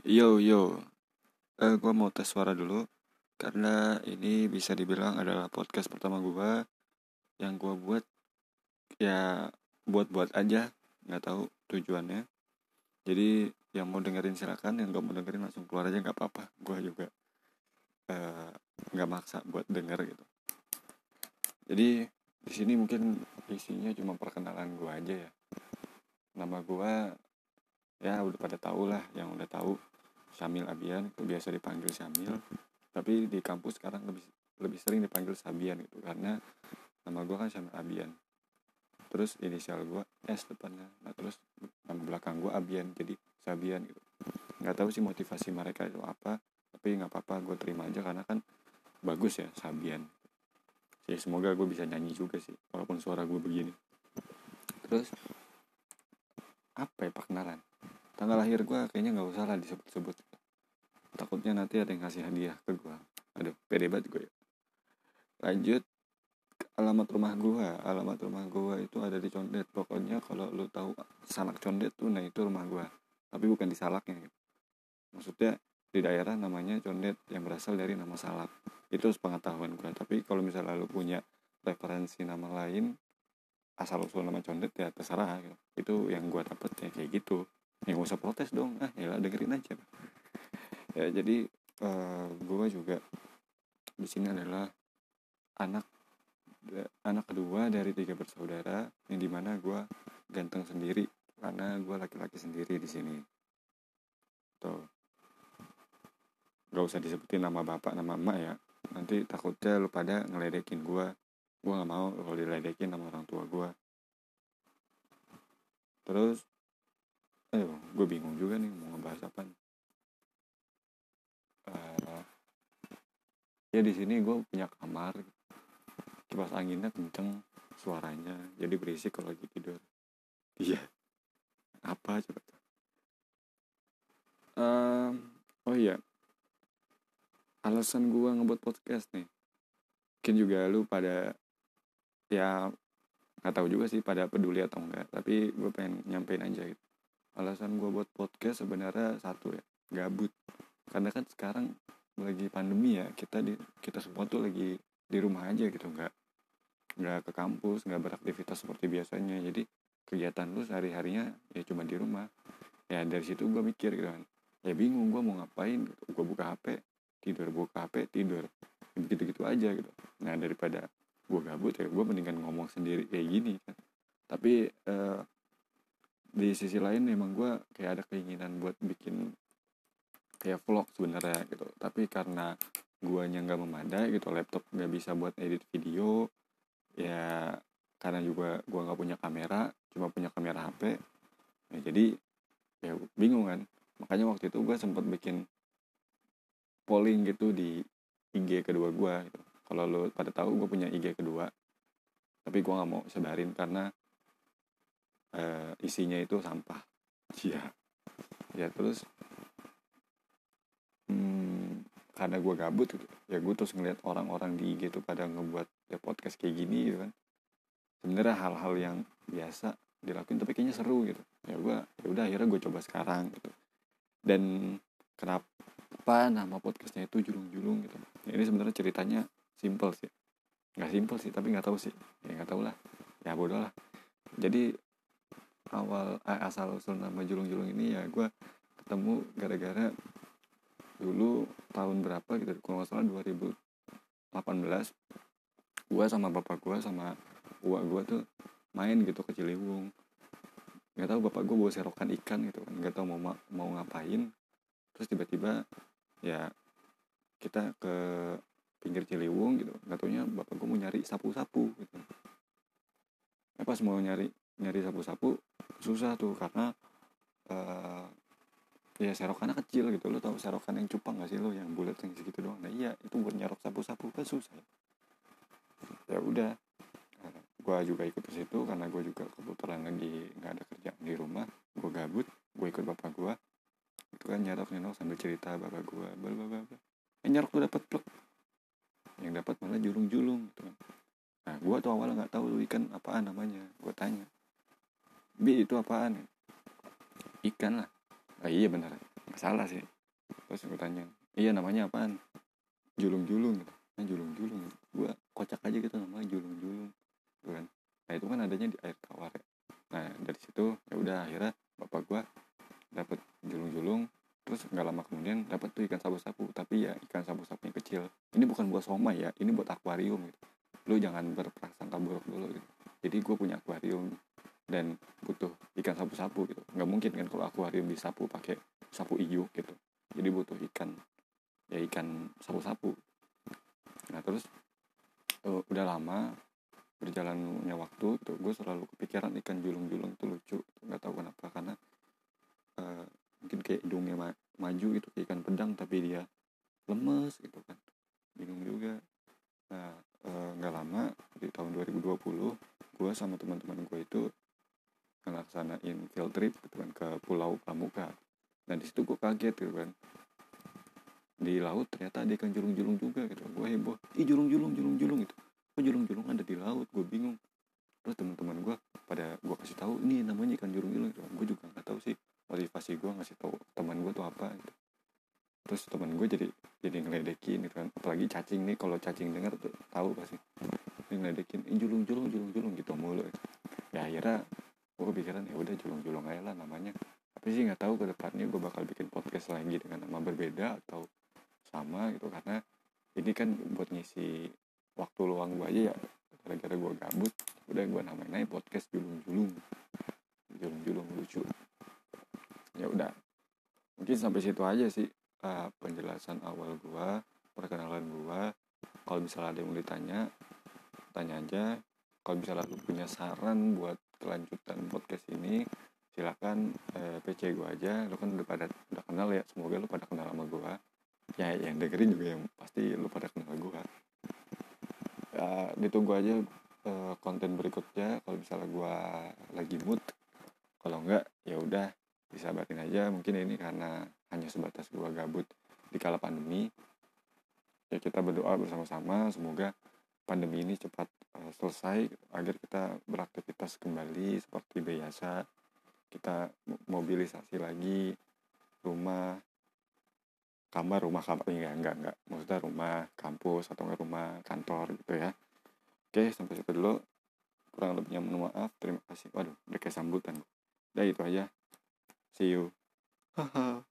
Yo yo, eh gue mau tes suara dulu karena ini bisa dibilang adalah podcast pertama gue yang gue buat ya buat-buat aja nggak tahu tujuannya. Jadi yang mau dengerin silakan, yang gak mau dengerin langsung keluar aja nggak apa-apa. Gue juga eh, nggak maksa buat denger gitu. Jadi di sini mungkin isinya cuma perkenalan gue aja ya. Nama gue ya udah pada tahu lah yang udah tahu Syamil Abian biasa dipanggil Syamil. Tapi di kampus sekarang lebih lebih sering dipanggil Sabian gitu karena nama gue kan Syamil Abian. Terus inisial gue S depannya. Nah terus nama belakang gue Abian jadi Sabian gitu. Nggak tahu sih motivasi mereka itu apa tapi nggak apa-apa gue terima aja karena kan bagus ya Sabian. Ya semoga gue bisa nyanyi juga sih walaupun suara gue begini. Terus apa ya perkenalan tanggal lahir gue kayaknya nggak usah lah disebut-sebut takutnya nanti ada yang kasih hadiah ke gue aduh pede banget gue ya. Lanjut alamat rumah gue alamat rumah gue itu ada di Condet. Pokoknya kalau lu tahu salak Condet tuh nah itu rumah gue tapi bukan di salaknya. Gitu. maksudnya di daerah namanya Condet yang berasal dari nama salak. Itu sepengetahuan gue tapi kalau misalnya lu punya referensi nama lain asal usul nama Condet ya terserah. Gitu. itu yang gue dapet ya kayak gitu ya gak usah protes dong. Ah ya dengerin aja. Ya jadi uh, eh, gue juga di sini adalah anak anak kedua dari tiga bersaudara yang di mana gue ganteng sendiri karena gue laki-laki sendiri di sini. Tuh. Gak usah disebutin nama bapak nama emak ya. Nanti takutnya lu pada ngeledekin gue gue gak mau kalau diledekin sama orang tua gue terus ayo gue bingung juga nih mau ngebahas apa. Uh, ya di sini gue punya kamar. Kipas anginnya kenceng suaranya jadi berisik kalau lagi tidur. Iya. Apa coba? Um, oh iya. Alasan gue ngebuat podcast nih. Mungkin juga lu pada ya nggak tahu juga sih pada peduli atau enggak. Tapi gue pengen nyampein aja gitu alasan gue buat podcast sebenarnya satu ya gabut. Karena kan sekarang lagi pandemi ya kita di kita semua tuh lagi di rumah aja gitu nggak nggak ke kampus nggak beraktivitas seperti biasanya. Jadi kegiatan lu sehari harinya ya cuma di rumah. Ya dari situ gue mikir gitu kan ya bingung gue mau ngapain gitu. gue buka hp tidur buka hp tidur. Begitu gitu aja gitu. Nah daripada gue gabut ya gue mendingan ngomong sendiri kayak gini kan. Tapi uh, di sisi lain memang gue kayak ada keinginan buat bikin kayak vlog sebenarnya gitu. Tapi karena guanya nggak memadai gitu laptop nggak bisa buat edit video ya karena juga gua nggak punya kamera cuma punya kamera HP ya jadi ya bingung kan. Makanya waktu itu gue sempat bikin polling gitu di IG kedua gue gitu. Kalau lo pada tahu gue punya IG kedua tapi gue nggak mau sebarin karena uh, isinya itu sampah. Iya. Ya terus hmm, karena gue gabut gitu ya gue terus ngeliat orang-orang di IG tuh pada ngebuat ya podcast kayak gini gitu kan. Sebenarnya hal-hal yang biasa dilakuin tapi kayaknya seru gitu. Ya gue ya udah akhirnya gue coba sekarang gitu. Dan kenapa nama podcastnya itu julung-julung gitu? Ya, ini sebenarnya ceritanya simple sih. Nggak simple sih tapi nggak tahu sih. Ya nggak tahu lah. Ya bodoh lah. Jadi awal eh, asal usul nama julung-julung ini ya gue ketemu gara-gara dulu tahun berapa gitu kalau nggak salah 2018 gue sama bapak gue sama uak gue tuh main gitu ke Ciliwung. Nggak tahu bapak gue bawa serokan ikan gitu kan nggak tahu mau mau ngapain. Terus tiba-tiba ya kita ke pinggir Ciliwung gitu nggak bapak gue mau nyari sapu-sapu gitu. Ya pas mau nyari nyari sapu-sapu susah tuh karena uh, ya serokannya kecil gitu lo tau serokan yang cupang gak sih lo yang bulat yang segitu doang. Nah iya itu buat nyerok sapu-sapu kan susah ya. Udah nah, gue juga ikut ke situ karena gue juga kebetulan lagi nggak ada kerjaan di rumah. Gue gabut gue ikut bapak gue itu kan nyerok nyerok sambil cerita bapak gue bla bla bla eh, nyerok tuh dapat plek. Yang dapat malah julung-julung gitu kan. Nah gue tuh awalnya nggak tahu ikan apaan namanya. Gue tanya bi itu apaan? Ikan lah. Ah, iya benar. Salah sih. Terus gue tanya iya namanya apaan? Julung-julung gitu. Nah, julung-julung. Gue kocak aja gitu namanya julung-julung gitu kan. Nah itu kan adanya di air tawar ya. Nah dari situ ya udah akhirnya bapak gue dapet julung-julung terus nggak lama kemudian dapat tuh ikan sapu-sapu tapi ya ikan sapu-sapu yang kecil. Ini bukan buat somai ya ini buat akuarium gitu. Lu jangan berprasangka buruk dulu gitu. Jadi gue punya akuarium dan butuh ikan sapu-sapu gitu. Nggak mungkin kan kalau akuarium disapu pakai sapu ijuk gitu. Jadi butuh ikan ya ikan sapu-sapu. Nah terus uh, udah lama berjalannya waktu tuh gue selalu kepikiran ikan julung-julung itu lucu nggak tahu kenapa karena uh, mungkin kayak hidungnya ma maju gitu kayak ikan pedang tapi dia lemes gitu kan. Bingung juga. Nah nggak uh, lama di tahun 2020 gue sama teman-teman gue itu ngelaksanain field trip gitu kan ke Pulau Pramuka. Nah di situ gue kaget gitu kan. Di laut ternyata ada ikan julung-julung juga gitu. Gue heboh. Ih julung-julung julung-julung gitu. Kok julung-julung ada di laut? Gue bingung. Terus teman-teman gue pada gue kasih tahu ini namanya ikan julung-julung. Gitu. gue juga nggak tahu sih motivasi gue ngasih tahu teman gue tuh apa gitu. Terus teman gue jadi jadi ngeledekin gitu kan. Apalagi cacing nih kalau cacing dengar tuh tahu pasti. Ini ngeledekin ini julung-julung julung-julung gitu mulu. Gitu. ya akhirnya gue kepikiran ya udah julung-julung aja lah namanya. Tapi sih nggak tahu ke depannya gue bakal bikin podcast lagi dengan nama berbeda atau sama gitu. Karena ini kan buat ngisi waktu luang gue aja ya. Gara-gara gue gabut udah gue namain aja podcast julung-julung. Julung-julung lucu. Ya udah. Mungkin sampai situ aja sih uh, penjelasan awal gue perkenalan gue kalau misalnya ada yang mau ditanya tanya aja. Kalau misalnya lu punya saran buat kelanjutan podcast ini silakan eh, PC gue aja. Lu kan udah pada udah kenal ya semoga lu pada kenal sama gue ya yang dengerin juga yang pasti lu pada kenal gue ya, ditunggu aja uh, konten berikutnya. Kalau misalnya gue lagi mood kalau enggak ya udah disabarin aja. Mungkin ini karena hanya sebatas gue gabut di kala pandemi. Ya kita berdoa bersama-sama. Semoga pandemi ini cepat uh, selesai agar kita beraktivitas kembali seperti biasa. Kita mobilisasi lagi rumah kamar rumah kamar ya enggak enggak. Maksudnya rumah kampus atau enggak rumah kantor gitu ya. Oke sampai situ dulu. Kurang lebihnya mohon maaf. Terima kasih. Waduh udah sambutan. Udah itu aja. See you. Haha